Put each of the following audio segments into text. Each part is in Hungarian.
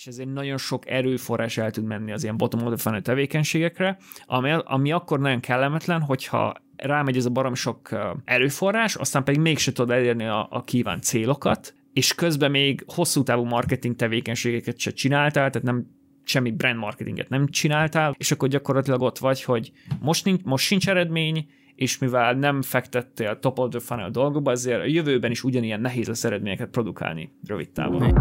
és ezért nagyon sok erőforrás el tud menni az ilyen bottom of the tevékenységekre, ami, ami akkor nagyon kellemetlen, hogyha rámegy ez a barom sok erőforrás, aztán pedig mégse tudod elérni a, a kívánt célokat, és közben még hosszú távú marketing tevékenységeket se csináltál, tehát nem semmi brand marketinget nem csináltál, és akkor gyakorlatilag ott vagy, hogy most, nincs, most sincs eredmény, és mivel nem fektettél top of the funnel dolgokba, ezért a jövőben is ugyanilyen nehéz lesz eredményeket produkálni rövid távon.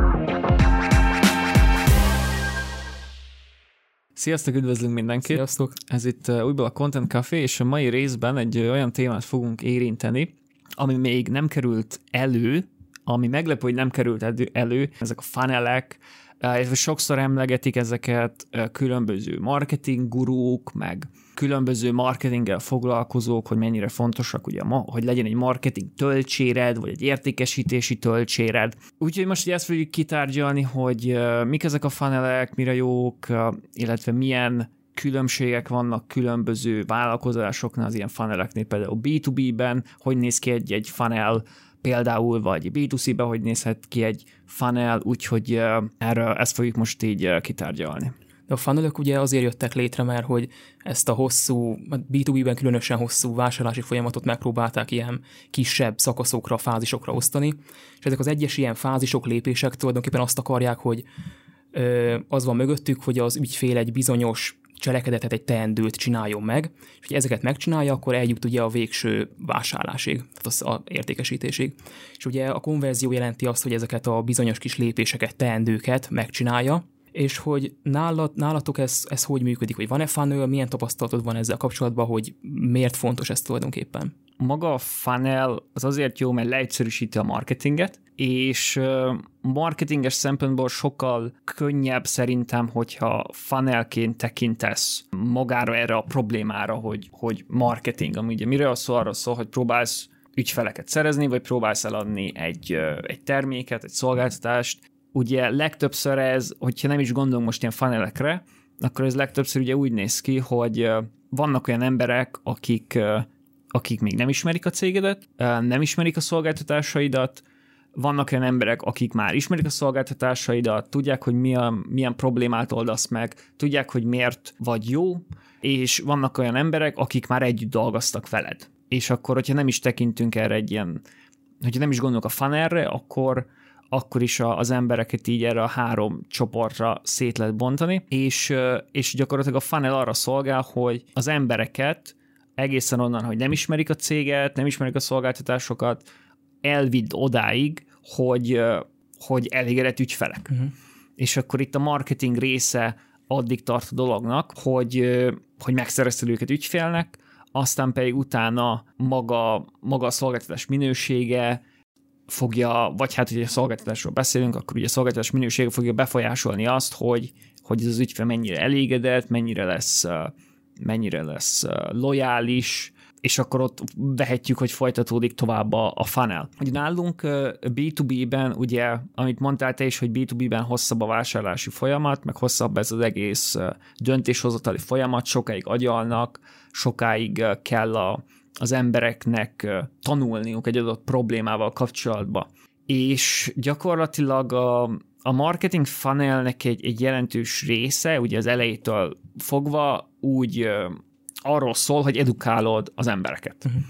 Sziasztok, üdvözlünk mindenkit! Sziasztok! Ez itt uh, újból a Content Café, és a mai részben egy uh, olyan témát fogunk érinteni, ami még nem került elő, ami meglepő, hogy nem került elő, ezek a funnelek, sokszor emlegetik ezeket különböző marketing gurúk, meg különböző marketinggel foglalkozók, hogy mennyire fontosak, ugye, hogy legyen egy marketing töltséred, vagy egy értékesítési töltséred. Úgyhogy most ugye ezt fogjuk kitárgyalni, hogy mik ezek a funnelek, mire jók, illetve milyen különbségek vannak különböző vállalkozásoknál, az ilyen funneleknél, például B2B-ben, hogy néz ki egy, egy funnel, például, vagy B2C-be, hogy nézhet ki egy funnel, úgyhogy erre ezt fogjuk most így kitárgyalni. De a funnelök ugye azért jöttek létre, mert hogy ezt a hosszú, B2B-ben különösen hosszú vásárlási folyamatot megpróbálták ilyen kisebb szakaszokra, fázisokra osztani, és ezek az egyes ilyen fázisok, lépések tulajdonképpen azt akarják, hogy az van mögöttük, hogy az ügyfél egy bizonyos cselekedetet, egy teendőt csináljon meg, és hogy ezeket megcsinálja, akkor eljut ugye a végső vásárlásig, tehát az a értékesítésig. És ugye a konverzió jelenti azt, hogy ezeket a bizonyos kis lépéseket, teendőket megcsinálja, és hogy nálat, nálatok ez, ez hogy működik, hogy van-e funnel, milyen tapasztalatod van ezzel kapcsolatban, hogy miért fontos ez tulajdonképpen? Maga a funnel az azért jó, mert leegyszerűsíti a marketinget, és marketinges szempontból sokkal könnyebb szerintem, hogyha funnelként tekintesz magára erre a problémára, hogy, hogy marketing, ami ugye miről szól, arra szól, hogy próbálsz ügyfeleket szerezni, vagy próbálsz eladni egy, egy terméket, egy szolgáltatást. Ugye legtöbbször ez, hogyha nem is gondolunk most ilyen funnelekre, akkor ez legtöbbször ugye úgy néz ki, hogy vannak olyan emberek, akik akik még nem ismerik a cégedet, nem ismerik a szolgáltatásaidat, vannak olyan emberek, akik már ismerik a szolgáltatásaidat, tudják, hogy milyen, milyen problémát oldasz meg, tudják, hogy miért vagy jó, és vannak olyan emberek, akik már együtt dolgoztak veled. És akkor, hogyha nem is tekintünk erre egy ilyen, hogyha nem is gondolok a funnelre, akkor, akkor is az embereket így erre a három csoportra szét lehet bontani, és, és gyakorlatilag a funnel arra szolgál, hogy az embereket egészen onnan, hogy nem ismerik a céget, nem ismerik a szolgáltatásokat, elvidd odáig, hogy, hogy elégedett ügyfelek. Uh-huh. És akkor itt a marketing része addig tart a dolognak, hogy, hogy megszerezted őket ügyfélnek, aztán pedig utána maga, maga a szolgáltatás minősége fogja, vagy hát, hogy a szolgáltatásról beszélünk, akkor ugye a szolgáltatás minősége fogja befolyásolni azt, hogy, hogy ez az ügyfél mennyire elégedett, mennyire lesz, mennyire lesz lojális, és akkor ott vehetjük, hogy folytatódik tovább a, a funnel. Ugye nálunk B2B-ben, ugye, amit mondtál te is, hogy B2B-ben hosszabb a vásárlási folyamat, meg hosszabb ez az egész döntéshozatali folyamat, sokáig agyalnak, sokáig kell a, az embereknek tanulniuk egy adott problémával kapcsolatban. És gyakorlatilag a, a marketing funnelnek egy, egy jelentős része, ugye az elejétől fogva úgy arról szól, hogy edukálod az embereket. Uh-huh.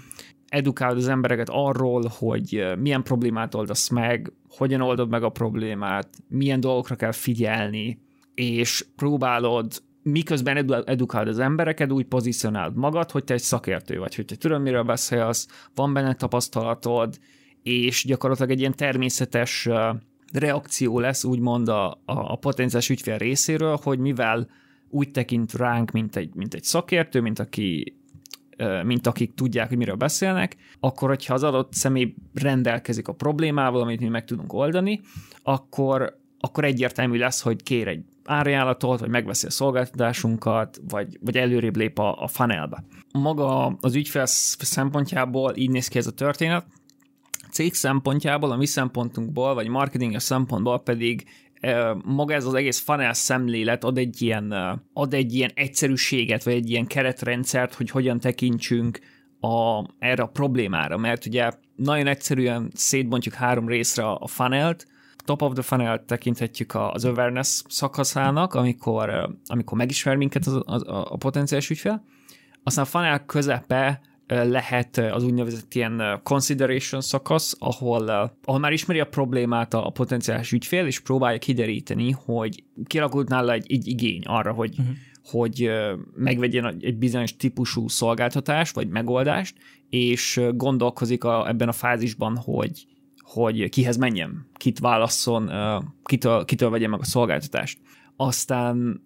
Edukálod az embereket arról, hogy milyen problémát oldasz meg, hogyan oldod meg a problémát, milyen dolgokra kell figyelni, és próbálod miközben edu- edukálod az embereket, úgy pozícionálod magad, hogy te egy szakértő vagy, hogy te tudod, miről beszélsz, van benne tapasztalatod, és gyakorlatilag egy ilyen természetes reakció lesz, úgymond a, a, a potenciális ügyfél részéről, hogy mivel úgy tekint ránk, mint egy, mint egy szakértő, mint aki mint akik tudják, hogy miről beszélnek, akkor, hogyha az adott személy rendelkezik a problémával, amit mi meg tudunk oldani, akkor, akkor egyértelmű lesz, hogy kér egy árajánlatot, vagy megveszi a szolgáltatásunkat, vagy, vagy előrébb lép a, a funnelbe. Maga az ügyfél szempontjából így néz ki ez a történet, cég szempontjából, a mi szempontunkból, vagy marketinges szempontból pedig maga ez az egész funnel szemlélet ad egy ilyen, ad egy ilyen egyszerűséget, vagy egy ilyen keretrendszert, hogy hogyan tekintsünk a, erre a problémára, mert ugye nagyon egyszerűen szétbontjuk három részre a funnelt, top of the funnel tekinthetjük az awareness szakaszának, amikor, amikor megismer minket az, az, a, a potenciális ügyfél. Aztán a funnel közepe lehet az úgynevezett ilyen consideration szakasz, ahol, ahol már ismeri a problémát a, a potenciális ügyfél, és próbálja kideríteni, hogy kialakult nála egy, egy igény arra, hogy, uh-huh. hogy megvegyen egy bizonyos típusú szolgáltatást, vagy megoldást, és gondolkozik a, ebben a fázisban, hogy, hogy kihez menjem, kit válasszon, kitől, kitől vegye meg a szolgáltatást. Aztán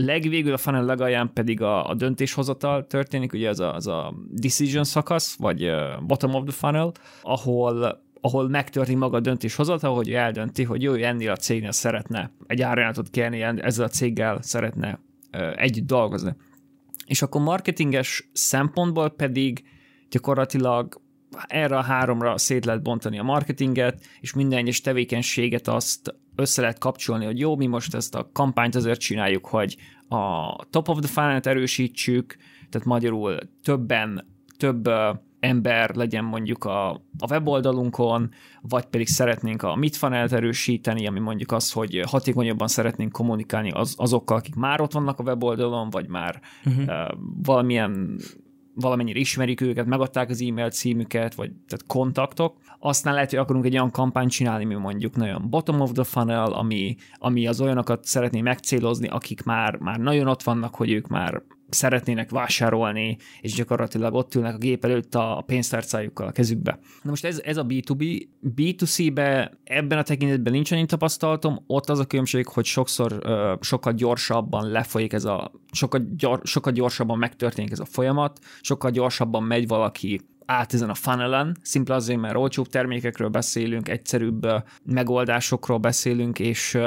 legvégül a funnel legalján pedig a, a döntéshozatal történik, ugye az a, az a decision szakasz, vagy bottom of the funnel, ahol ahol megtörténik maga a döntéshozatal, hogy eldönti, hogy jó, ennél a cégnél szeretne egy árajánlatot kérni, ezzel a céggel szeretne együtt dolgozni. És akkor marketinges szempontból pedig gyakorlatilag erre a háromra szét lehet bontani a marketinget, és minden egyes tevékenységet azt össze lehet kapcsolni, hogy jó, mi most ezt a kampányt azért csináljuk, hogy a top of the funnel erősítsük, tehát magyarul többen, több ember legyen mondjuk a, a weboldalunkon, vagy pedig szeretnénk a midfunnel erősíteni, ami mondjuk az, hogy hatékonyabban szeretnénk kommunikálni az, azokkal, akik már ott vannak a weboldalon, vagy már uh-huh. uh, valamilyen valamennyire ismerik őket, megadták az e-mail címüket, vagy tehát kontaktok, aztán lehet, hogy akarunk egy olyan kampányt csinálni, mi mondjuk nagyon bottom of the funnel, ami, ami az olyanokat szeretné megcélozni, akik már, már nagyon ott vannak, hogy ők már szeretnének vásárolni, és gyakorlatilag ott ülnek a gép előtt a pénztárcájukkal a kezükbe. Na most ez, ez a B2B. B2C-be ebben a tekintetben nincs annyi tapasztalatom, ott az a különbség, hogy sokszor uh, sokkal gyorsabban lefolyik ez a, sokkal, gyor, sokkal gyorsabban megtörténik ez a folyamat, sokkal gyorsabban megy valaki át ezen a funnelen, szimple azért, mert olcsóbb termékekről beszélünk, egyszerűbb megoldásokról beszélünk, és,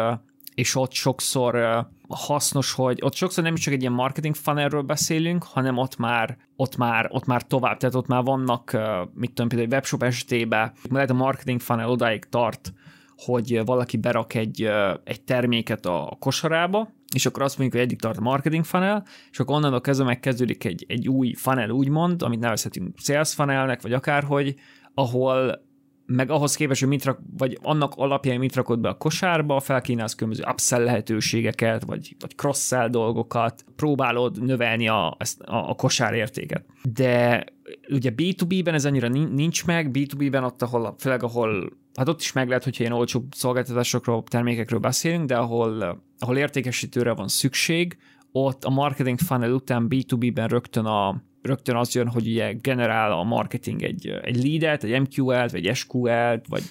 és ott sokszor hasznos, hogy ott sokszor nem csak egy ilyen marketing funnelről beszélünk, hanem ott már, ott már, ott már tovább, tehát ott már vannak, mit tudom, például egy webshop esetében, lehet a marketing funnel odáig tart, hogy valaki berak egy, egy terméket a kosarába, és akkor azt mondjuk, hogy egyik tart a marketing funnel, és akkor onnantól kezdve megkezdődik egy, egy új funnel úgymond, amit nevezhetünk sales funnelnek, vagy akárhogy, ahol meg ahhoz képest, hogy mit rak, vagy annak alapján mit rakod be a kosárba, felkínálsz különböző upsell lehetőségeket, vagy, vagy cross-sell dolgokat, próbálod növelni a, a, a kosár értéket. De ugye B2B-ben ez annyira nincs meg, B2B-ben ott, ahol, főleg ahol, hát ott is meg lehet, hogyha ilyen olcsó szolgáltatásokról, termékekről beszélünk, de ahol, ahol értékesítőre van szükség, ott a marketing funnel után B2B-ben rögtön a, rögtön az jön, hogy ugye generál a marketing egy, egy leadet, egy MQL-t, vagy SQL-t, vagy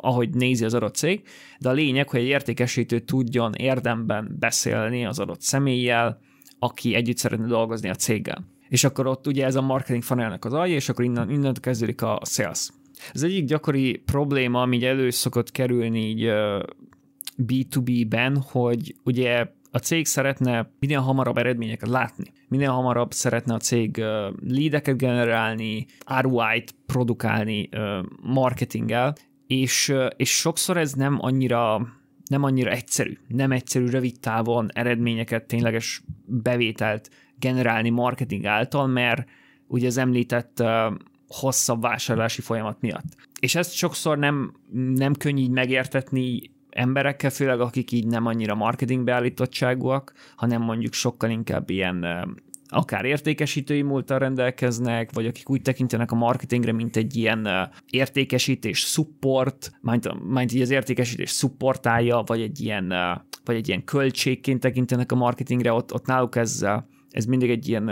ahogy nézi az adott cég, de a lényeg, hogy egy értékesítő tudjon érdemben beszélni az adott személlyel, aki együtt szeretne dolgozni a céggel. És akkor ott ugye ez a marketing funnelnek az alja, és akkor innen, innen kezdődik a sales. Ez egyik gyakori probléma, ami elő szokott kerülni így B2B-ben, hogy ugye a cég szeretne minél hamarabb eredményeket látni. Minél hamarabb szeretne a cég leadeket generálni, ROI-t produkálni marketinggel, és, és sokszor ez nem annyira nem annyira egyszerű, nem egyszerű rövid távon eredményeket, tényleges bevételt generálni marketing által, mert ugye az említett hosszabb vásárlási folyamat miatt. És ezt sokszor nem, nem könnyű így megértetni emberekkel, főleg akik így nem annyira marketing beállítottságúak, hanem mondjuk sokkal inkább ilyen akár értékesítői múltal rendelkeznek, vagy akik úgy tekintenek a marketingre, mint egy ilyen értékesítés support, majd, majd így az értékesítés supportálja, vagy egy ilyen, vagy egy ilyen költségként tekintenek a marketingre, ott, ott náluk ez ez mindig egy ilyen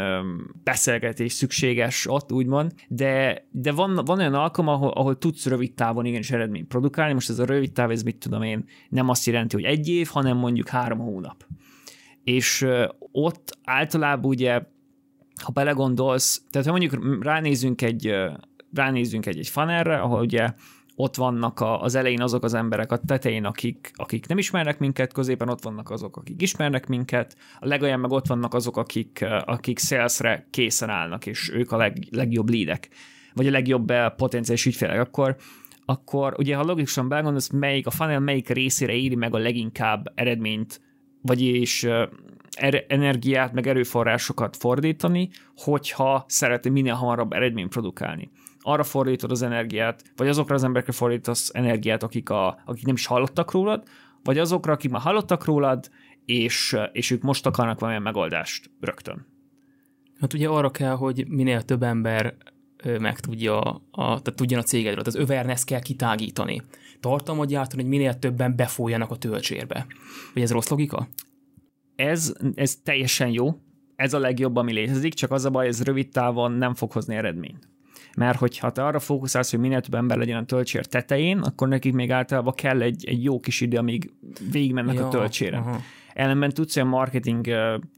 beszélgetés szükséges ott, úgymond, de, de van, van olyan alkalom, ahol, ahol tudsz rövid távon igenis eredményt produkálni, most ez a rövid táv, ez mit tudom én, nem azt jelenti, hogy egy év, hanem mondjuk három hónap. És ott általában ugye, ha belegondolsz, tehát ha mondjuk ránézünk egy, ránézünk egy, egy fanerre, ahol ugye ott vannak a, az elején azok az emberek a tetején, akik, akik nem ismernek minket, középen ott vannak azok, akik ismernek minket, a legalján meg ott vannak azok, akik, akik salesre készen állnak, és ők a leg, legjobb lídek, vagy a legjobb eh, potenciális ügyfélek, akkor akkor ugye ha logikusan belegondolsz, melyik a funnel melyik részére éri meg a leginkább eredményt, vagyis eh, er- energiát, meg erőforrásokat fordítani, hogyha szeretné minél hamarabb eredményt produkálni arra fordítod az energiát, vagy azokra az emberekre fordítasz energiát, akik, a, akik nem is hallottak rólad, vagy azokra, akik már hallottak rólad, és, és ők most akarnak valamilyen megoldást rögtön. Hát ugye arra kell, hogy minél több ember meg tudja, a, tehát tudjon a cégedről, az awareness kell kitágítani. Tartalmat gyártani, hogy minél többen befolyanak a töltsérbe. Vagy ez rossz logika? Ez, ez teljesen jó, ez a legjobb, ami létezik, csak az a baj, ez rövid távon nem fog hozni eredményt. Mert hogyha te arra fókuszálsz, hogy minél több ember legyen a töltsér tetején, akkor nekik még általában kell egy, egy jó kis idő, amíg végigmennek ja, a töltséren. Aha. Ellenben tudsz olyan marketing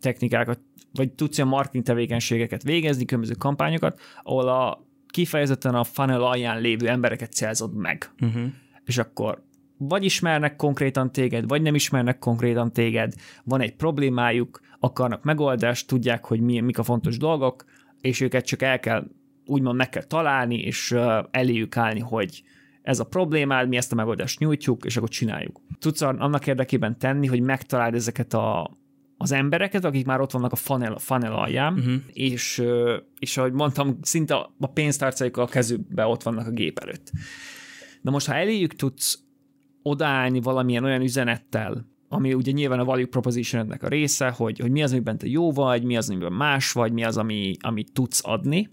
technikákat, vagy tudsz olyan marketing tevékenységeket végezni, különböző kampányokat, ahol a kifejezetten a funnel alján lévő embereket célzod meg. Uh-huh. És akkor vagy ismernek konkrétan téged, vagy nem ismernek konkrétan téged, van egy problémájuk, akarnak megoldást, tudják, hogy mi, mik a fontos dolgok, és őket csak el kell, úgymond meg kell találni, és eléjük állni, hogy ez a problémád, mi ezt a megoldást nyújtjuk, és akkor csináljuk. Tudsz annak érdekében tenni, hogy megtaláld ezeket a, az embereket, akik már ott vannak a funnel, funnel alján, uh-huh. és, és ahogy mondtam, szinte a pénztárcaikkal a kezükbe ott vannak a gép előtt. Na most, ha eléjük tudsz odállni valamilyen olyan üzenettel, ami ugye nyilván a value proposition a része, hogy, hogy mi az, amiben te jó vagy, mi az, amiben más vagy, mi az, ami, amit tudsz adni,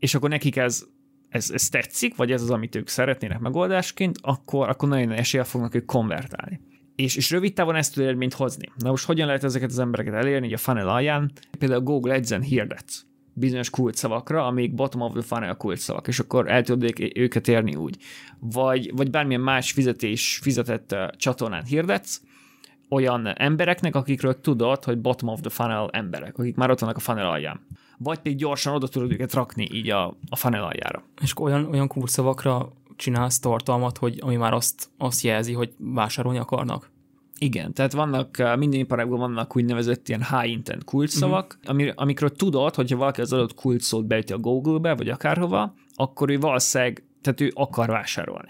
és akkor nekik ez, ez, ez tetszik, vagy ez az, amit ők szeretnének megoldásként, akkor, akkor nagyon esélye fognak ők konvertálni. És, és rövid távon ezt tud eredményt hozni. Na most hogyan lehet ezeket az embereket elérni, így a funnel alján? Például Google Ads-en hirdetsz bizonyos kulcsszavakra, amik bottom of the funnel kulcsszavak, és akkor el tudod őket érni úgy. Vagy, vagy bármilyen más fizetés, fizetett csatornán hirdetsz, olyan embereknek, akikről tudod, hogy bottom of the funnel emberek, akik már ott vannak a funnel alján. Vagy pedig gyorsan oda tudod őket rakni így a, a funnel aljára. És olyan, olyan kulcsszavakra csinálsz tartalmat, hogy ami már azt, azt jelzi, hogy vásárolni akarnak? Igen, tehát vannak, eh, minden iparágban vannak úgynevezett ilyen high intent kulcsszavak, uh-huh. amikről tudod, hogyha valaki az adott kulcsszót beüti a Google-be, vagy akárhova, akkor ő valószínűleg, tehát ő akar vásárolni.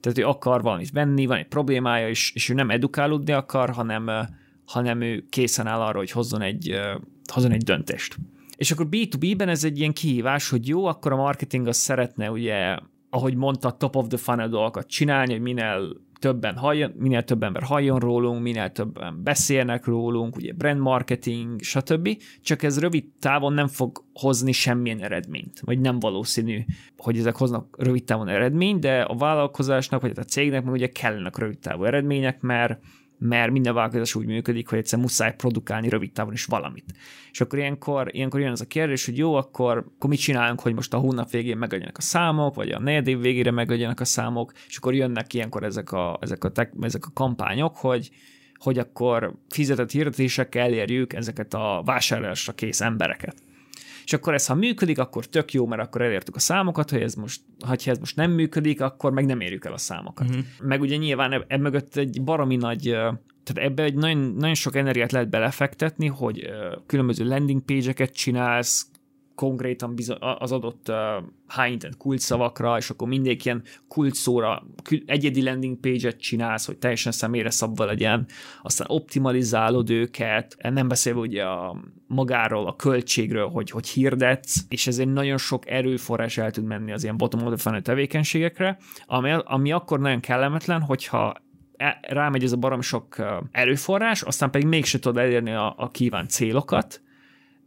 Tehát ő akar valamit venni, van egy problémája, és, és ő nem edukálódni akar, hanem, eh, hanem ő készen áll arra, hogy hozzon egy, eh, hozzon egy döntést. És akkor B2B-ben ez egy ilyen kihívás, hogy jó, akkor a marketing az szeretne ugye, ahogy mondta, top of the funnel dolgokat csinálni, hogy minél többen halljon, minél több ember halljon rólunk, minél többen beszélnek rólunk, ugye brand marketing, stb. Csak ez rövid távon nem fog hozni semmilyen eredményt, vagy nem valószínű, hogy ezek hoznak rövid távon eredményt, de a vállalkozásnak, vagy a cégnek meg ugye kellenek rövid távú eredmények, mert mert minden vállalkozás úgy működik, hogy egyszer muszáj produkálni rövid távon is valamit. És akkor ilyenkor, ilyenkor jön az a kérdés, hogy jó, akkor, akkor mit csinálunk, hogy most a hónap végén meglegyenek a számok, vagy a negyed év végére meglegyenek a számok, és akkor jönnek ilyenkor ezek a, ezek a, tek, ezek a kampányok, hogy, hogy akkor fizetett hirdetésekkel elérjük ezeket a vásárlásra kész embereket. És akkor ez, ha működik, akkor tök jó, mert akkor elértük a számokat, hogy ez most, ha ez most nem működik, akkor meg nem érjük el a számokat. Uh-huh. Meg ugye nyilván ebb mögött egy baromi nagy tehát ebbe egy nagyon, nagyon sok energiát lehet belefektetni, hogy különböző landing page-eket csinálsz, konkrétan az adott uh, high intent kulcsszavakra, és akkor mindig ilyen kulcsszóra egyedi landing page-et csinálsz, hogy teljesen személyre szabva legyen, aztán optimalizálod őket, nem beszélve ugye a magáról, a költségről, hogy, hogy hirdetsz, és ezért nagyon sok erőforrás el tud menni az ilyen bottom of the tevékenységekre, ami, ami akkor nagyon kellemetlen, hogyha e, rámegy ez a barom sok erőforrás, aztán pedig mégse tudod elérni a, a kívánt célokat,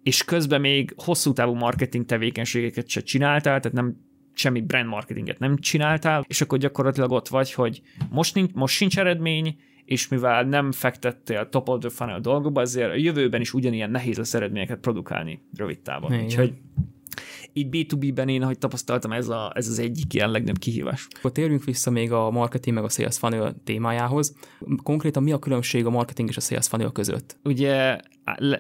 és közben még hosszú távú marketing tevékenységeket se csináltál, tehát nem semmi brand marketinget nem csináltál, és akkor gyakorlatilag ott vagy, hogy most, nincs, most sincs eredmény, és mivel nem fektettél top of the funnel dolgokba, ezért a jövőben is ugyanilyen nehéz lesz eredményeket produkálni rövid távon. Igen. Úgyhogy így B2B-ben én, ahogy tapasztaltam, ez, a, ez az egyik ilyen legnagyobb kihívás. Akkor térjünk vissza még a marketing meg a sales funnel témájához. Konkrétan mi a különbség a marketing és a sales funnel között? Ugye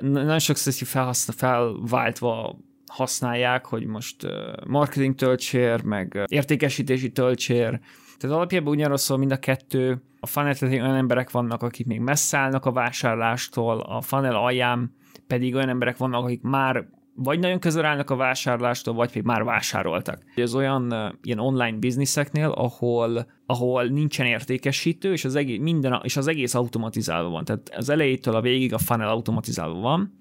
nagyon sokszor felhasznál, felváltva használják, hogy most marketing töltsér, meg értékesítési töltsér, tehát alapjában ugyanarról szól mind a kettő. A funnel olyan emberek vannak, akik még messze állnak a vásárlástól, a funnel alján pedig olyan emberek vannak, akik már vagy nagyon közel állnak a vásárlástól, vagy pedig már vásároltak. Ez olyan ilyen online bizniszeknél, ahol, ahol nincsen értékesítő, és az, egész, minden, és az egész automatizálva van. Tehát az elejétől a végig a funnel automatizálva van,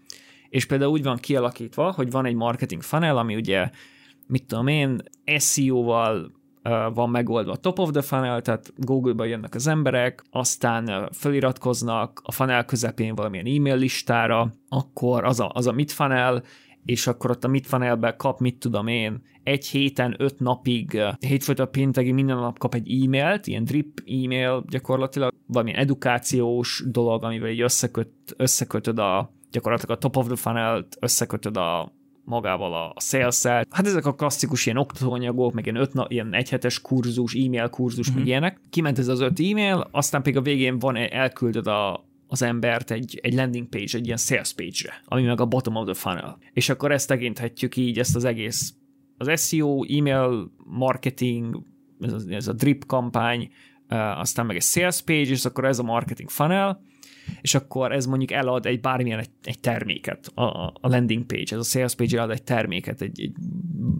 és például úgy van kialakítva, hogy van egy marketing funnel, ami ugye mit tudom én, SEO-val van megoldva a top of the funnel, tehát Google-ba jönnek az emberek, aztán feliratkoznak a funnel közepén valamilyen e-mail listára, akkor az a, az a mid funnel, és akkor ott a mid funnelbe kap, mit tudom én, egy héten, öt napig, hétfőtől péntekig minden nap kap egy e-mailt, ilyen drip e-mail gyakorlatilag, valamilyen edukációs dolog, amivel így összeköt, összekötöd a gyakorlatilag a top of the funnel-t, összekötöd a magával a sales -el. Hát ezek a klasszikus ilyen oktatóanyagok, meg ilyen, öt, ilyen egyhetes kurzus, e-mail kurzus, mm-hmm. meg ilyenek. Kiment ez az öt e-mail, aztán pedig a végén van, elküldöd a, az embert egy, egy landing page, egy ilyen sales page-re, ami meg a bottom of the funnel. És akkor ezt tekinthetjük így, ezt az egész, az SEO, e-mail marketing, ez a, ez a drip kampány, aztán meg egy sales page, és akkor ez a marketing funnel, és akkor ez mondjuk elad egy bármilyen egy, egy terméket, a, a landing page, ez a sales page elad egy terméket, egy, egy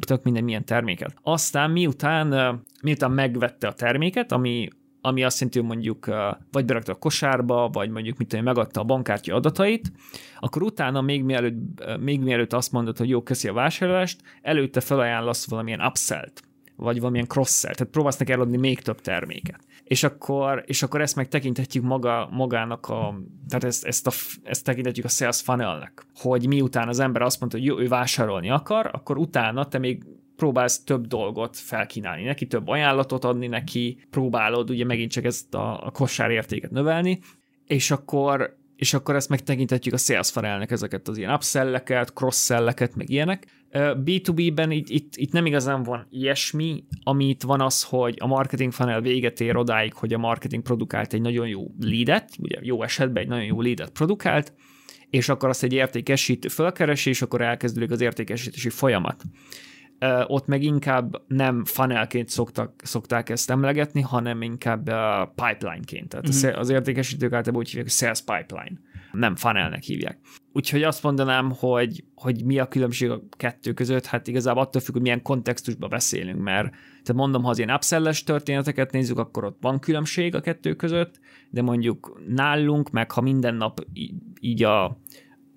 tök minden milyen terméket. Aztán miután, miután megvette a terméket, ami ami azt jelenti, hogy mondjuk vagy berakta a kosárba, vagy mondjuk mit tudom, megadta a bankkártya adatait, akkor utána még mielőtt, még mielőtt azt mondod, hogy jó, köszi a vásárlást, előtte felajánlasz valamilyen upsell-t, vagy valamilyen cross-sell, tehát próbálsz neki eladni még több terméket. És akkor, és akkor ezt meg tekinthetjük maga, magának a, tehát ezt, ezt, a, ezt tekinthetjük a sales funnelnek, hogy miután az ember azt mondta, hogy jó, ő vásárolni akar, akkor utána te még próbálsz több dolgot felkínálni neki, több ajánlatot adni neki, próbálod ugye megint csak ezt a, a kosár értéket növelni, és akkor és akkor ezt megtekintetjük a sales funnelnek ezeket az ilyen upselleket, cross-selleket, meg ilyenek. B2B-ben itt, itt, itt nem igazán van ilyesmi, amit van az, hogy a marketing funnel véget ér odáig, hogy a marketing produkált egy nagyon jó leadet, ugye jó esetben egy nagyon jó leadet produkált, és akkor azt egy értékesítő fölkeresi, és akkor elkezdődik az értékesítési folyamat ott meg inkább nem funnelként szoktak, szokták ezt emlegetni, hanem inkább pipeline-ként. Tehát uh-huh. az értékesítők általában úgy hívják, hogy sales pipeline. Nem funnelnek hívják. Úgyhogy azt mondanám, hogy, hogy mi a különbség a kettő között, hát igazából attól függ, hogy milyen kontextusban beszélünk, mert te mondom, ha az ilyen upsell történeteket nézzük, akkor ott van különbség a kettő között, de mondjuk nálunk, meg ha minden nap így a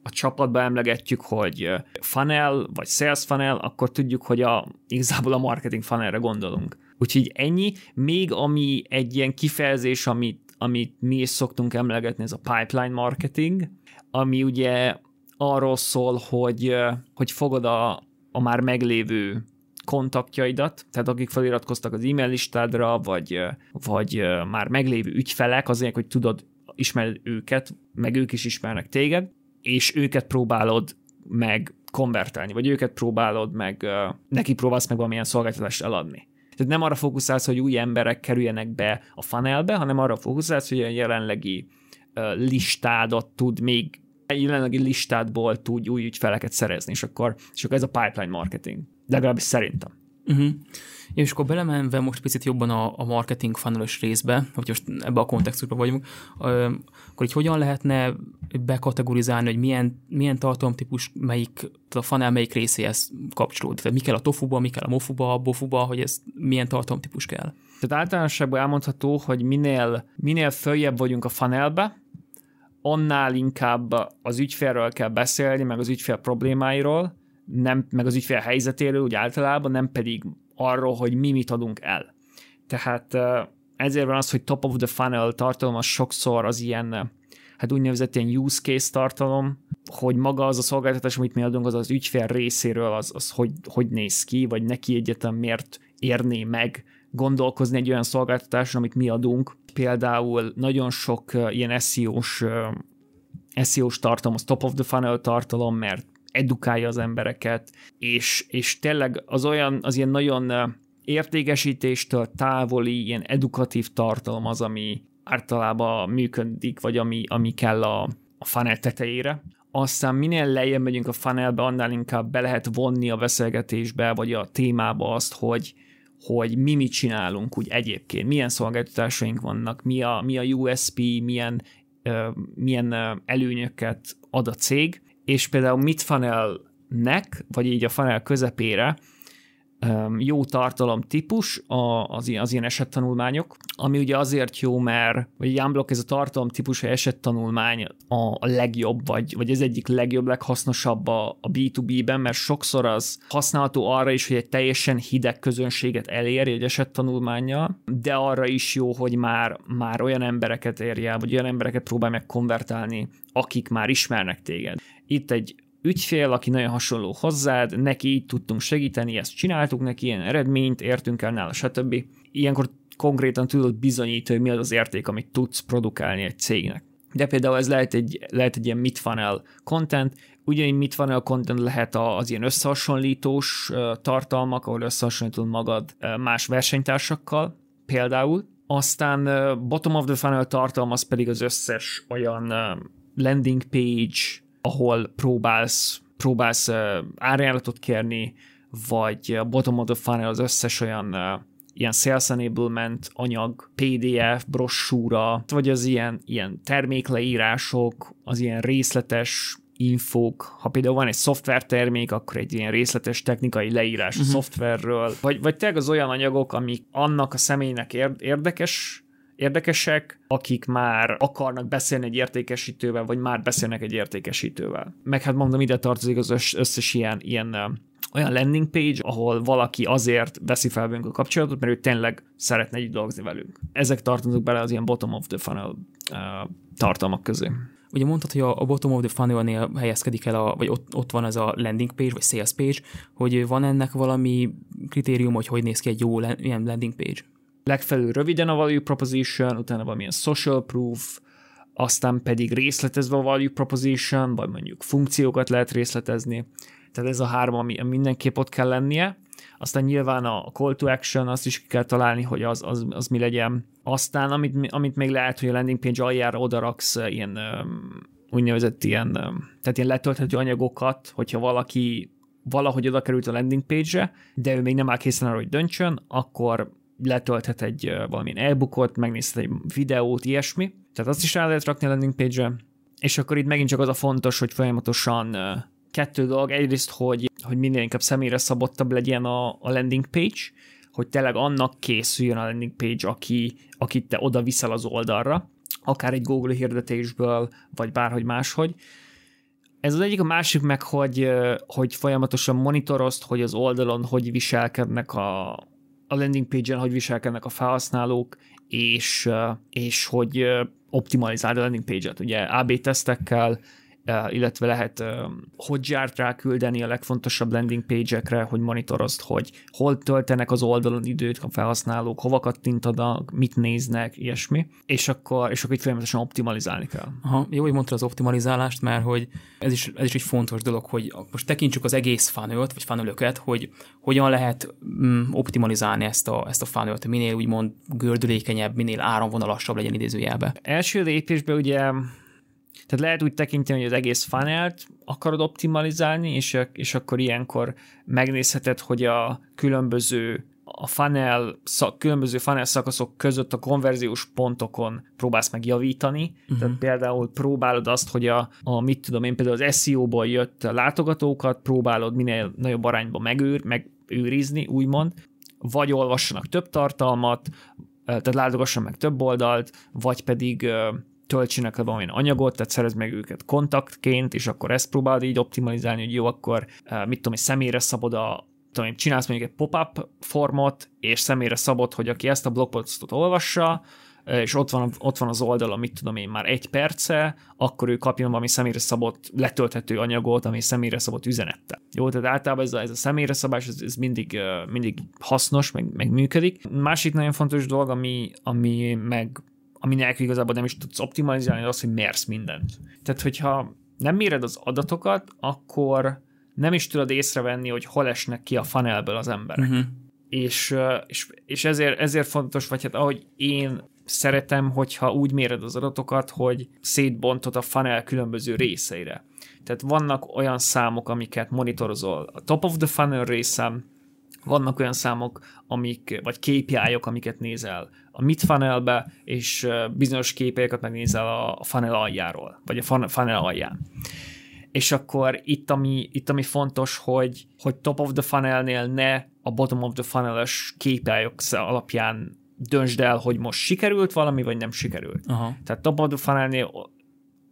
a csapatba emlegetjük, hogy funnel vagy sales funnel, akkor tudjuk, hogy a, igazából a marketing funnelre gondolunk. Úgyhogy ennyi, még ami egy ilyen kifejezés, amit, amit mi is szoktunk emlegetni, ez a pipeline marketing, ami ugye arról szól, hogy, hogy fogod a, a már meglévő kontaktjaidat, tehát akik feliratkoztak az e-mail listádra, vagy, vagy már meglévő ügyfelek, azért, hogy tudod, ismered őket, meg ők is ismernek téged, és őket próbálod meg konvertálni, vagy őket próbálod meg, neki próbálsz meg valamilyen szolgáltatást eladni. Tehát nem arra fókuszálsz, hogy új emberek kerüljenek be a funnelbe, hanem arra fókuszálsz, hogy a jelenlegi uh, listádat tud még jelenlegi listádból tud új ügyfeleket szerezni, és akkor, és akkor ez a pipeline marketing. Legalábbis szerintem. Uh-huh. És akkor belemenve most picit jobban a, a marketing funnel részbe, hogy most ebbe a kontextusban vagyunk, akkor így hogyan lehetne bekategorizálni, hogy milyen, milyen tartalomtípus melyik, a funnel melyik részéhez kapcsolódik. Tehát mi kell a tofuba, mi kell a mofuba, a bofuba, hogy ez milyen tartalomtípus kell. Tehát általánosságban elmondható, hogy minél, minél följebb vagyunk a funnelbe, annál inkább az ügyfélről kell beszélni, meg az ügyfél problémáiról, nem, meg az ügyfél helyzetéről úgy általában, nem pedig arról, hogy mi mit adunk el. Tehát ezért van az, hogy top of the funnel tartalom az sokszor az ilyen, hát úgynevezett ilyen use case tartalom, hogy maga az a szolgáltatás, amit mi adunk, az az ügyfél részéről, az, az hogy, hogy néz ki, vagy neki egyetem miért érné meg gondolkozni egy olyan szolgáltatáson, amit mi adunk. Például nagyon sok ilyen SEO-s, SEO-s tartalom, az top of the funnel tartalom, mert edukálja az embereket, és, és tényleg az olyan, az ilyen nagyon értékesítéstől távoli, ilyen edukatív tartalom az, ami általában működik, vagy ami, ami kell a, a funnel tetejére. Aztán minél lejjebb megyünk a funnelbe, annál inkább be lehet vonni a beszélgetésbe, vagy a témába azt, hogy, hogy mi mit csinálunk úgy egyébként, milyen szolgáltatásaink vannak, mi a, mi a USP, milyen, uh, milyen előnyöket ad a cég, és például mit funnelnek, vagy így a funnel közepére jó tartalom típus az, az ilyen esettanulmányok, ami ugye azért jó, mert vagy Unblock ez a tartalom típusú esettanulmány a, a legjobb, vagy, vagy ez egyik legjobb, leghasznosabb a, a B2B-ben, mert sokszor az használható arra is, hogy egy teljesen hideg közönséget elér egy esettanulmánya, de arra is jó, hogy már, már olyan embereket érje vagy olyan embereket próbálj meg konvertálni, akik már ismernek téged. Itt egy ügyfél, aki nagyon hasonló hozzád, neki így tudtunk segíteni, ezt csináltuk neki, ilyen eredményt, értünk el nála, stb. Ilyenkor konkrétan tudod bizonyítani, hogy mi az az érték, amit tudsz produkálni egy cégnek. De például ez lehet egy, lehet egy ilyen mid-funnel content, ugyanígy mid-funnel content lehet az ilyen összehasonlítós tartalmak, ahol összehasonlítod magad más versenytársakkal, például. Aztán bottom of the funnel tartalmaz pedig az összes olyan landing page, ahol próbálsz, próbálsz árajánlatot kérni, vagy a bottom of the funnel az összes olyan ilyen sales enablement anyag, PDF, brossúra, vagy az ilyen, ilyen termékleírások, az ilyen részletes infók, ha például van egy szoftvertermék, akkor egy ilyen részletes technikai leírás uh-huh. a mhm. szoftverről, vagy, vagy tényleg az olyan anyagok, amik annak a személynek érdekes, érdekesek, akik már akarnak beszélni egy értékesítővel, vagy már beszélnek egy értékesítővel. Meg hát mondom, ide tartozik az összes ilyen, ilyen olyan landing page, ahol valaki azért veszi fel velünk a kapcsolatot, mert ő tényleg szeretne így dolgozni velünk. Ezek tartoznak bele az ilyen bottom of the funnel uh, tartalmak közé. Ugye mondtad, hogy a, bottom of the funnel-nél helyezkedik el, a, vagy ott, ott van ez a landing page, vagy sales page, hogy van ennek valami kritérium, hogy hogy néz ki egy jó ilyen landing page? Legfelül röviden a value proposition, utána valamilyen social proof, aztán pedig részletezve a value proposition, vagy mondjuk funkciókat lehet részletezni. Tehát ez a három, ami mindenképp ott kell lennie. Aztán nyilván a call to action, azt is ki kell találni, hogy az, az, az mi legyen. Aztán, amit, amit még lehet, hogy a landing page aljára odaraksz ilyen úgynevezett ilyen, tehát ilyen letölthető anyagokat, hogyha valaki valahogy oda került a landing page-re, de ő még nem áll készen arra, hogy döntsön, akkor letölthet egy valamilyen e-bookot, megnézhet egy videót, ilyesmi. Tehát azt is rá lehet rakni a landing page-re. És akkor itt megint csak az a fontos, hogy folyamatosan kettő dolog. Egyrészt, hogy, hogy minél inkább személyre szabottabb legyen a, a landing page, hogy tényleg annak készüljön a landing page, aki, akit te oda viszel az oldalra, akár egy Google hirdetésből, vagy bárhogy máshogy. Ez az egyik, a másik meg, hogy, hogy folyamatosan monitorozt, hogy az oldalon hogy viselkednek a, a landing page-en, hogy viselkednek a felhasználók, és, és hogy optimalizálja a landing page-et. Ugye AB tesztekkel, illetve lehet Hotjar-t ráküldeni a legfontosabb landing page-ekre, hogy monitorozd, hogy hol töltenek az oldalon időt a felhasználók, hova kattintanak, mit néznek, ilyesmi, és akkor, és akkor itt folyamatosan optimalizálni kell. Aha, jó, hogy mondtad az optimalizálást, mert hogy ez is, ez is egy fontos dolog, hogy most tekintsük az egész funnel vagy funnelöket, hogy hogyan lehet mm, optimalizálni ezt a, ezt a funnel minél úgymond gördülékenyebb, minél áramvonalasabb legyen idézőjelbe. Első lépésben ugye tehát lehet úgy tekinteni, hogy az egész funnelt akarod optimalizálni, és, és akkor ilyenkor megnézheted, hogy a különböző a funnel, szak, különböző funnel szakaszok között a konverziós pontokon próbálsz meg javítani. Uh-huh. Tehát például próbálod azt, hogy a, a mit tudom én, például az SEO-ból jött látogatókat próbálod minél nagyobb arányban megőr, megőrizni, úgymond, vagy olvassanak több tartalmat, tehát látogassanak meg több oldalt, vagy pedig töltsenek le valamilyen anyagot, tehát szerez meg őket kontaktként, és akkor ezt próbálod így optimalizálni, hogy jó, akkor mit tudom, személyre szabod a tudom, csinálsz mondjuk egy pop-up formot, és személyre szabod, hogy aki ezt a blogpostot olvassa, és ott van, ott van az oldalon, mit tudom én, már egy perce, akkor ő kapjon valami személyre szabott letölthető anyagot, ami személyre szabott üzenettel. Jó, tehát általában ez a, ez a személyre szabás, ez, ez mindig, mindig hasznos, meg, meg működik. Másik nagyon fontos dolog, ami, ami meg ami nélkül igazából nem is tudsz optimalizálni, az, hogy mérsz mindent. Tehát, hogyha nem méred az adatokat, akkor nem is tudod észrevenni, hogy hol esnek ki a funnelből az emberek. Uh-huh. És, és, és ezért, ezért fontos, vagy hát ahogy én szeretem, hogyha úgy méred az adatokat, hogy szétbontod a funnel különböző részeire. Tehát vannak olyan számok, amiket monitorozol a top of the funnel részem, vannak olyan számok, amik, vagy KPI-ok, amiket nézel a mid funnelbe, és bizonyos KPI-kat megnézel a funnel aljáról, vagy a funnel alján. és akkor itt ami, itt ami fontos, hogy, hogy top of the funnelnél ne a bottom of the funnel-es KPI-ok alapján döntsd el, hogy most sikerült valami, vagy nem sikerült. Aha. Tehát top of the funnelnél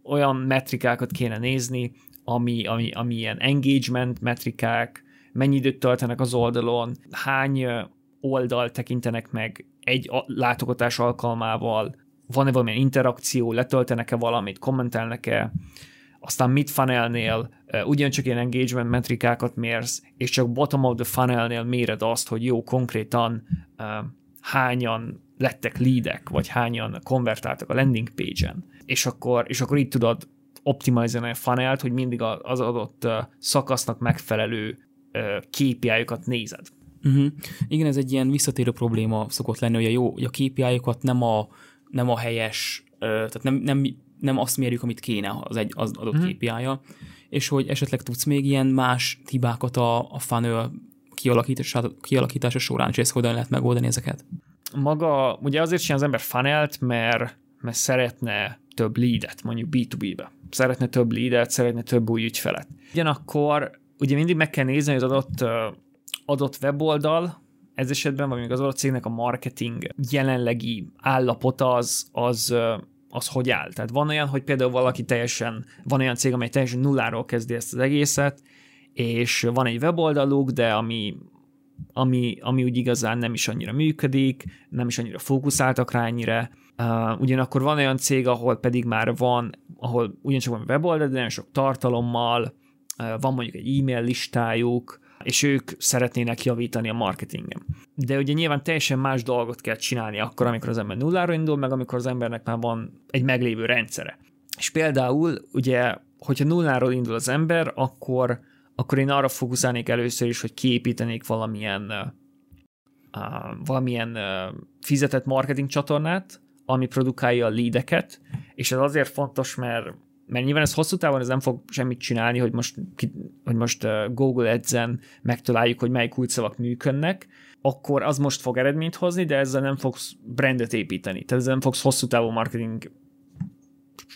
olyan metrikákat kéne nézni, ami, ami, ami ilyen engagement metrikák, mennyi időt töltenek az oldalon, hány oldal tekintenek meg egy látogatás alkalmával, van-e valamilyen interakció, letöltenek-e valamit, kommentelnek-e, aztán mid funnelnél ugyancsak ilyen engagement metrikákat mérsz, és csak bottom of the funnelnél méred azt, hogy jó, konkrétan hányan lettek leadek, vagy hányan konvertáltak a landing page-en, és akkor, és akkor így tudod optimalizálni a funnelt, hogy mindig az adott szakasznak megfelelő KPI-okat nézed. Uh-huh. Igen, ez egy ilyen visszatérő probléma szokott lenni, hogy a jó, hogy a KPI-okat nem a, nem a helyes, tehát nem, nem, nem azt mérjük, amit kéne az, egy, az adott uh-huh. KPI-ja, és hogy esetleg tudsz még ilyen más hibákat a, a funnel kialakítása, kialakítása során, és ezt hogyan lehet megoldani ezeket? Maga, ugye azért csinál az ember funnelt, mert, mert szeretne több leadet, mondjuk B2B-be. Szeretne több leadet, szeretne több új ügyfelet. Ugyanakkor ugye mindig meg kell nézni, hogy az adott adott weboldal, ez esetben, vagy még az adott cégnek a marketing jelenlegi állapota az, az, az hogy áll. Tehát van olyan, hogy például valaki teljesen, van olyan cég, amely teljesen nulláról kezdi ezt az egészet, és van egy weboldaluk, de ami, ami, ami úgy igazán nem is annyira működik, nem is annyira fókuszáltak rá ennyire. Uh, ugyanakkor van olyan cég, ahol pedig már van, ahol ugyancsak van weboldal, de nagyon sok tartalommal, van mondjuk egy e-mail listájuk, és ők szeretnének javítani a marketingem. De ugye nyilván teljesen más dolgot kell csinálni akkor, amikor az ember nulláról indul, meg amikor az embernek már van egy meglévő rendszere. És például ugye, hogyha nulláról indul az ember, akkor, akkor én arra fókuszálnék először is, hogy kiépítenék valamilyen uh, valamilyen uh, fizetett marketing csatornát, ami produkálja a leadeket, és ez azért fontos, mert mert nyilván ez hosszú távon ez nem fog semmit csinálni, hogy most, hogy most Google Ads-en megtaláljuk, hogy melyik kulcsszavak működnek, akkor az most fog eredményt hozni, de ezzel nem fogsz brandet építeni. Tehát ezzel nem fogsz hosszú távú marketing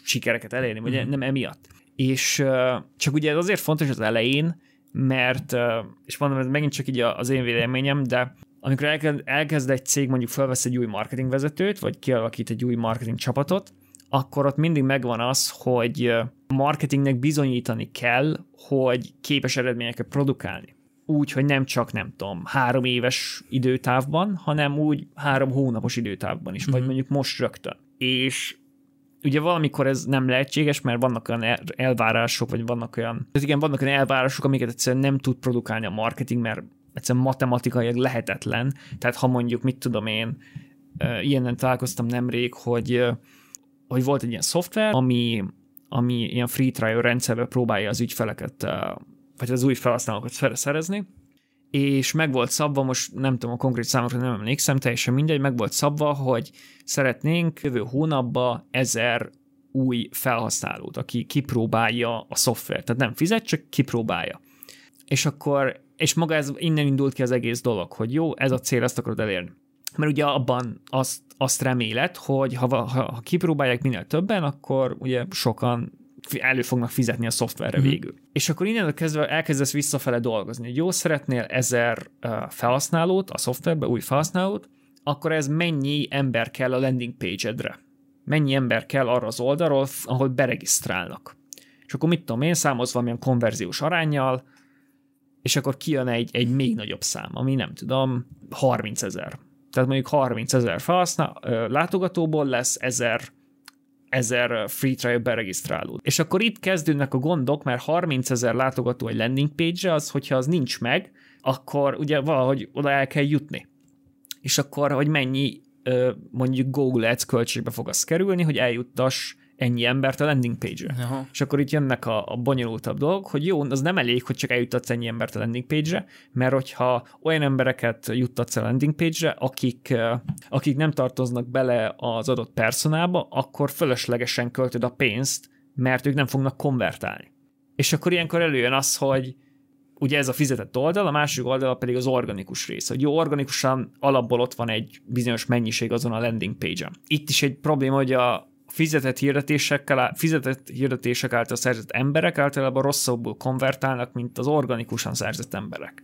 sikereket elérni, vagy mm. nem emiatt. És csak ugye ez azért fontos az elején, mert, és mondom, ez megint csak így az én véleményem, de amikor elkezd, elkezd egy cég mondjuk felvesz egy új marketingvezetőt, vagy kialakít egy új marketing csapatot, akkor ott mindig megvan az, hogy marketingnek bizonyítani kell, hogy képes eredményeket produkálni. Úgy, hogy nem csak, nem tudom, három éves időtávban, hanem úgy három hónapos időtávban is, mm-hmm. vagy mhm. mondjuk most rögtön. És ugye valamikor ez nem lehetséges, mert vannak olyan elvárások, vagy vannak olyan, ez igen, vannak olyan elvárások, amiket egyszerűen nem tud produkálni a marketing, mert egyszerűen matematikailag lehetetlen. Tehát ha mondjuk, mit tudom én, ilyenen találkoztam nemrég, hogy hogy volt egy ilyen szoftver, ami, ami ilyen free trial rendszerbe próbálja az ügyfeleket, vagy az új felhasználókat szerezni, és meg volt szabva, most nem tudom a konkrét számokra, nem emlékszem, teljesen mindegy, meg volt szabva, hogy szeretnénk jövő hónapban ezer új felhasználót, aki kipróbálja a szoftvert. Tehát nem fizet, csak kipróbálja. És akkor, és maga ez innen indult ki az egész dolog, hogy jó, ez a cél, ezt akarod elérni mert ugye abban azt, azt remélet, hogy ha, ha, ha kipróbálják minél többen, akkor ugye sokan elő fognak fizetni a szoftverre mm-hmm. végül. És akkor innen kezdve elkezdesz visszafele dolgozni, hogy jó, szeretnél ezer felhasználót a szoftverbe, új felhasználót, akkor ez mennyi ember kell a landing page-edre? Mennyi ember kell arra az oldalról, ahol beregisztrálnak? És akkor mit tudom én, számolsz valamilyen konverziós arányjal, és akkor kijön egy, egy még nagyobb szám, ami nem tudom, 30 ezer tehát mondjuk 30 ezer felhasznál, látogatóból lesz 1000 ezer free trial beregisztrálód. És akkor itt kezdődnek a gondok, mert 30 ezer látogató egy landing page az, hogyha az nincs meg, akkor ugye valahogy oda el kell jutni. És akkor, hogy mennyi mondjuk Google Ads költségbe fog az kerülni, hogy eljuttass ennyi embert a landing page-re. Aha. És akkor itt jönnek a, a bonyolultabb dolgok, hogy jó, az nem elég, hogy csak eljutatsz ennyi embert a landing page-re, mert hogyha olyan embereket juttatsz a landing page-re, akik, akik nem tartoznak bele az adott personába, akkor fölöslegesen költöd a pénzt, mert ők nem fognak konvertálni. És akkor ilyenkor előjön az, hogy ugye ez a fizetett oldal, a másik oldal pedig az organikus rész, hogy jó, organikusan alapból ott van egy bizonyos mennyiség azon a landing page-en. Itt is egy probléma, hogy a, fizetett hirdetésekkel, fizetett hirdetések által szerzett emberek általában rosszabbul konvertálnak, mint az organikusan szerzett emberek.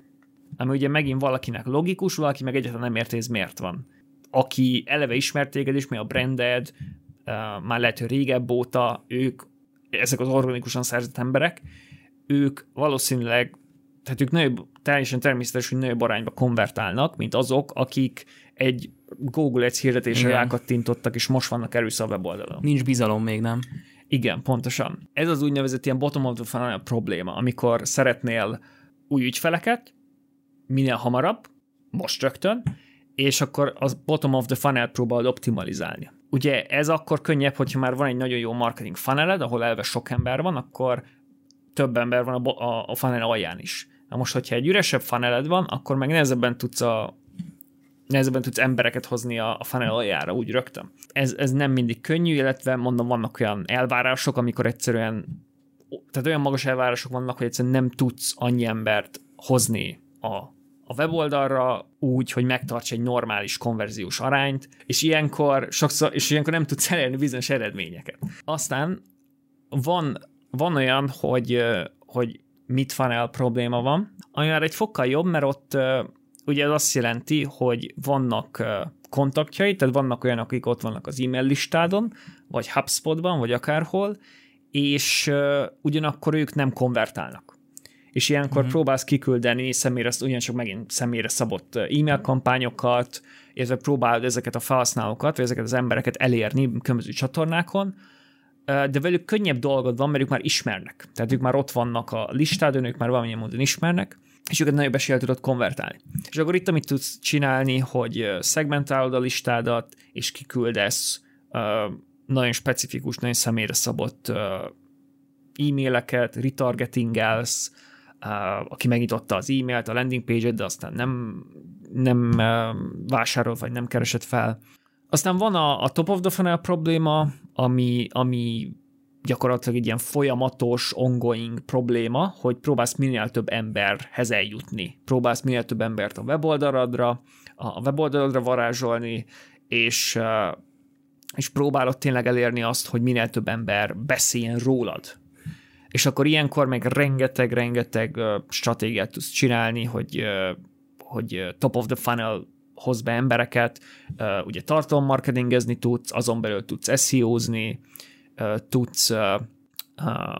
Ami ugye megint valakinek logikus, valaki meg egyáltalán nem érti, ez miért van. Aki eleve ismert téged is, mi a branded, már lehet, hogy régebb óta, ők, ezek az organikusan szerzett emberek, ők valószínűleg, tehát ők nagyobb, teljesen természetes, hogy nagyobb arányba konvertálnak, mint azok, akik egy Google Ads hirdetésre rákattintottak, és most vannak erőszak a weboldalon. Nincs bizalom még, nem? Igen, pontosan. Ez az úgynevezett ilyen bottom of the funnel probléma, amikor szeretnél új ügyfeleket, minél hamarabb, most rögtön, és akkor az bottom of the funnel próbálod optimalizálni. Ugye ez akkor könnyebb, hogyha már van egy nagyon jó marketing funneled, ahol elve sok ember van, akkor több ember van a, a, a funnel alján is. Na most, hogyha egy üresebb funneled van, akkor meg nehezebben tudsz a nehezebben tudsz embereket hozni a, a funnel aljára úgy rögtön. Ez, ez nem mindig könnyű, illetve mondom, vannak olyan elvárások, amikor egyszerűen tehát olyan magas elvárások vannak, hogy egyszerűen nem tudsz annyi embert hozni a, a weboldalra úgy, hogy megtarts egy normális konverziós arányt, és ilyenkor sokszor, és ilyenkor nem tudsz elérni bizonyos eredményeket. Aztán van, van olyan, hogy, hogy mit funnel probléma van, ami már egy fokkal jobb, mert ott ugye ez azt jelenti, hogy vannak kontaktjai, tehát vannak olyanok, akik ott vannak az e-mail listádon, vagy HubSpotban, vagy akárhol, és ugyanakkor ők nem konvertálnak. És ilyenkor uh-huh. próbálsz kiküldeni személyre, ugyancsak megint személyre szabott e-mail kampányokat, illetve próbálod ezeket a felhasználókat, vagy ezeket az embereket elérni különböző csatornákon, de velük könnyebb dolgod van, mert ők már ismernek. Tehát ők már ott vannak a listádon, ők már valamilyen módon ismernek, és őket nagyobb eséllyel tudod konvertálni. És akkor itt, amit tudsz csinálni, hogy szegmentálod a listádat, és kiküldesz nagyon specifikus, nagyon személyre szabott e-maileket, retargetingelsz, aki megnyitotta az e-mailt, a landing page-et, de aztán nem, nem uh, vásárol, vagy nem keresett fel. Aztán van a, a top of the funnel probléma, ami, ami gyakorlatilag egy ilyen folyamatos, ongoing probléma, hogy próbálsz minél több emberhez eljutni. Próbálsz minél több embert a weboldaladra, a weboldaladra varázsolni, és, és próbálod tényleg elérni azt, hogy minél több ember beszéljen rólad. És akkor ilyenkor meg rengeteg-rengeteg stratégiát tudsz csinálni, hogy, hogy top of the funnel hoz be embereket, ugye tartalommarketingezni tudsz, azon belül tudsz SEO-zni, tudsz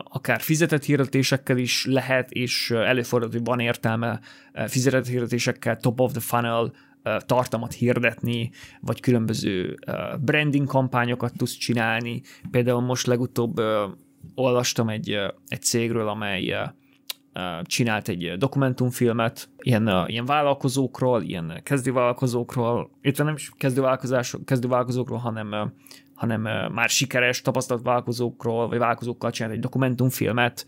akár fizetett hirdetésekkel is lehet, és előfordul, hogy van értelme fizetett hirdetésekkel top of the funnel tartalmat hirdetni, vagy különböző branding kampányokat tudsz csinálni. Például most legutóbb olvastam egy, egy cégről, amely csinált egy dokumentumfilmet, ilyen, ilyen vállalkozókról, ilyen kezdővállalkozókról, illetve nem is kezdővállalkozókról, hanem hanem már sikeres, tapasztalt vállalkozókról, vagy vállalkozókkal csinált egy dokumentumfilmet,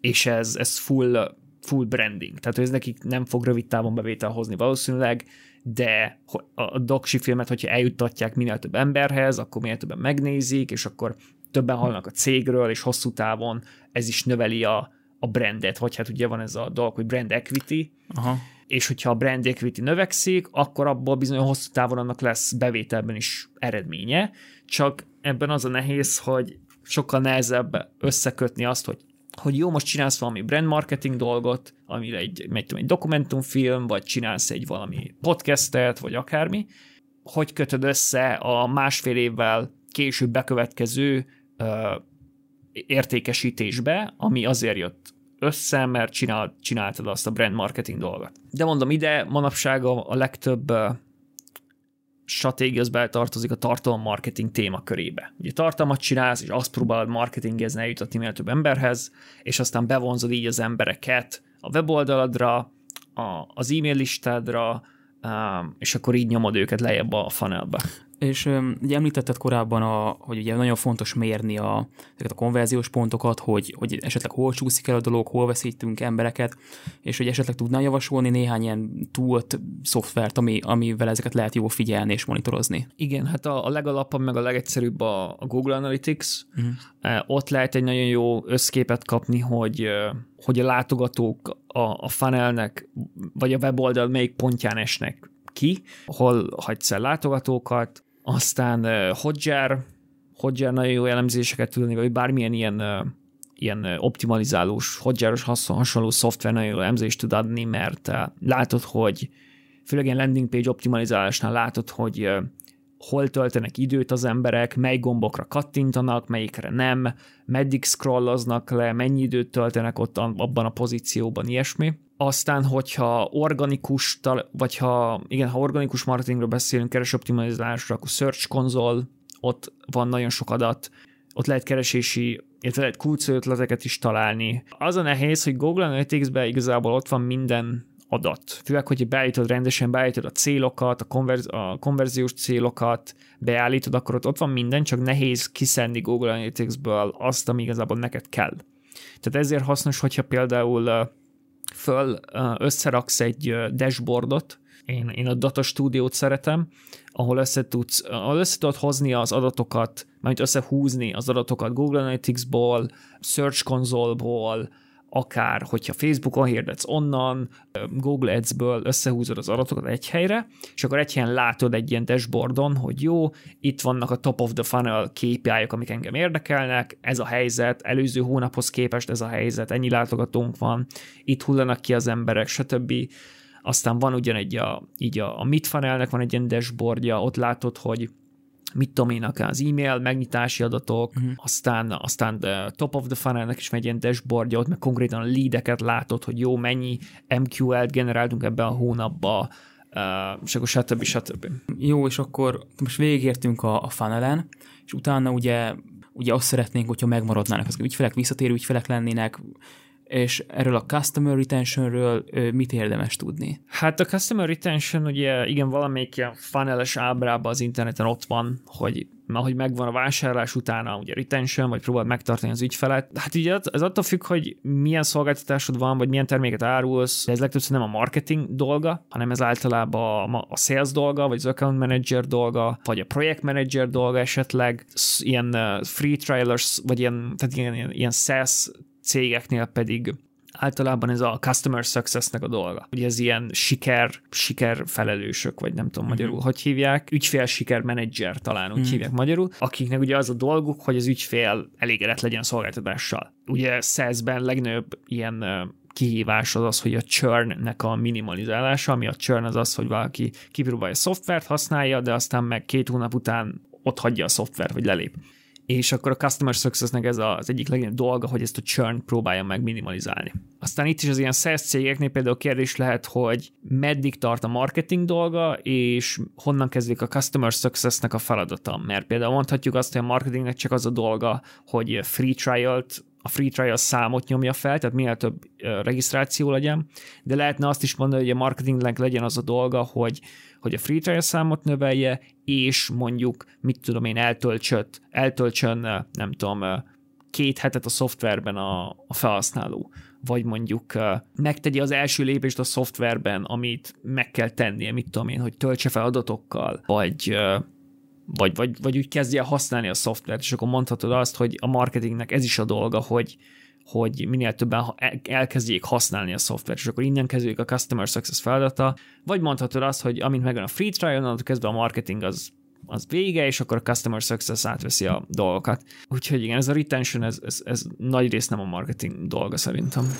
és ez, ez full, full branding. Tehát ez nekik nem fog rövid távon bevétel hozni valószínűleg, de a doksi filmet, hogyha eljuttatják minél több emberhez, akkor minél többen megnézik, és akkor többen hallnak a cégről, és hosszú távon ez is növeli a, a brandet, vagy hát ugye van ez a dolog, hogy brand equity, Aha. És hogyha a brand equity növekszik, akkor abból bizony hosszú távon annak lesz bevételben is eredménye, csak ebben az a nehéz, hogy sokkal nehezebb összekötni azt, hogy hogy jó, most csinálsz valami brand marketing dolgot, amire egy, egy, egy dokumentumfilm, vagy csinálsz egy valami podcastet, vagy akármi, hogy kötöd össze a másfél évvel később bekövetkező ö, értékesítésbe, ami azért jött össze, mert csinál, csináltad azt a brand marketing dolgot. De mondom, ide manapság a, a legtöbb stratégia az beletartozik a tartalom marketing témakörébe. Ugye tartalmat csinálsz, és azt próbálod marketingezni, eljutatni minél több emberhez, és aztán bevonzod így az embereket a weboldaladra, a, az e-mail listádra, és akkor így nyomod őket lejjebb a funnelbe. És ugye említetted korábban, a, hogy ugye nagyon fontos mérni a, ezeket a konverziós pontokat, hogy, hogy esetleg hol csúszik el a dolog, hol veszítünk embereket, és hogy esetleg tudnál javasolni néhány ilyen túlt szoftvert, ami, amivel ezeket lehet jól figyelni és monitorozni. Igen, hát a, a legalapabb, meg a legegyszerűbb a, a Google Analytics. Uh-huh. Ott lehet egy nagyon jó összképet kapni, hogy hogy a látogatók a, a funnelnek, vagy a weboldal melyik pontján esnek ki, hol hagysz el látogatókat, aztán Hotjar, Hotjar nagyon jó elemzéseket tudni, vagy bármilyen ilyen ilyen optimalizálós, Hotjaros hasonló szoftver nagyon jó elemzést tud adni, mert látod, hogy főleg ilyen landing page optimalizálásnál látod, hogy hol töltenek időt az emberek, mely gombokra kattintanak, melyikre nem, meddig scrolloznak le, mennyi időt töltenek ott abban a pozícióban, ilyesmi. Aztán, hogyha organikus, vagy ha, igen, ha organikus marketingről beszélünk, keresoptimalizálásra, akkor Search Console, ott van nagyon sok adat, ott lehet keresési, illetve lehet kulcsötleteket is találni. Az a nehéz, hogy Google Analytics-ben igazából ott van minden adat. Főleg, hogy beállítod rendesen, beállítod a célokat, a, konverz- a konverziós célokat, beállítod, akkor ott, ott van minden, csak nehéz kiszedni Google Analytics-ből azt, ami igazából neked kell. Tehát ezért hasznos, hogyha például föl összeraksz egy dashboardot, én, én a Data Studio-t szeretem, ahol össze, tudsz, ahol össze tudod hozni az adatokat, majd összehúzni az adatokat Google Analytics-ból, Search Console-ból, akár hogyha Facebookon hirdetsz onnan, Google Ads-ből összehúzod az adatokat egy helyre, és akkor egy helyen látod egy ilyen dashboardon, hogy jó, itt vannak a top of the funnel KPI-ok, amik engem érdekelnek, ez a helyzet, előző hónaphoz képest ez a helyzet, ennyi látogatónk van, itt hullanak ki az emberek, stb. Aztán van ugyanegy a, így a, a midfunnelnek van egy ilyen dashboardja, ott látod, hogy mit tudom én, akár az e-mail, megnyitási adatok, uh-huh. aztán, aztán top of the funnelnek is megy ilyen dashboardja, ott meg konkrétan a leadeket látod, hogy jó, mennyi MQL-t generáltunk ebben a hónapban, uh, és akkor stb. stb. Jó, és akkor most végigértünk a, a funnelen, és utána ugye ugye azt szeretnénk, hogyha megmaradnának az ügyfelek, visszatérő ügyfelek lennének, és erről a customer retentionről mit érdemes tudni? Hát a customer retention ugye igen valamelyik ilyen funneles ábrában az interneten ott van, hogy ahogy megvan a vásárlás utána ugye retention, vagy próbál megtartani az ügyfelet. Hát ugye ez attól függ, hogy milyen szolgáltatásod van, vagy milyen terméket árulsz, ez legtöbbször nem a marketing dolga, hanem ez általában a, sales dolga, vagy az account manager dolga, vagy a projekt manager dolga esetleg, ilyen free trialers, vagy ilyen, tehát ilyen, ilyen, ilyen SaaS cégeknél pedig általában ez a customer successnek a dolga. Ugye ez ilyen siker, siker felelősök, vagy nem tudom magyarul, uh-huh. hogy hívják, ügyfél siker menedzser talán úgy uh-huh. hívják magyarul, akiknek ugye az a dolguk, hogy az ügyfél elégedett legyen a szolgáltatással. Ugye SaaS-ben legnagyobb ilyen kihívás az az, hogy a churnnek a minimalizálása, ami a churn az az, hogy valaki kipróbálja a szoftvert, használja, de aztán meg két hónap után ott hagyja a szoftvert, vagy lelép és akkor a Customer Successnek ez az egyik legnagyobb dolga, hogy ezt a churn próbálja meg minimalizálni. Aztán itt is az ilyen SaaS cégeknél például kérdés lehet, hogy meddig tart a marketing dolga, és honnan kezdődik a Customer Successnek a feladata. Mert például mondhatjuk azt, hogy a marketingnek csak az a dolga, hogy free trial-t a free trial számot nyomja fel, tehát minél több regisztráció legyen, de lehetne azt is mondani, hogy a marketingnek legyen az a dolga, hogy hogy a free trial számot növelje, és mondjuk, mit tudom én, eltöltsön, eltöltsön nem tudom, két hetet a szoftverben a, a felhasználó, vagy mondjuk megtegye az első lépést a szoftverben, amit meg kell tennie, mit tudom én, hogy töltse fel adatokkal, vagy vagy, vagy, vagy úgy kezdje használni a szoftvert, és akkor mondhatod azt, hogy a marketingnek ez is a dolga, hogy, hogy minél többen elkezdjék használni a szoftvert, és akkor innen kezdődik a Customer Success feladata, vagy mondhatod azt, hogy amint megvan a free trial, onnantól kezdve a marketing az az vége, és akkor a Customer Success átveszi a dolgokat. Úgyhogy igen, ez a retention, ez, ez, ez nagy rész nem a marketing dolga szerintem.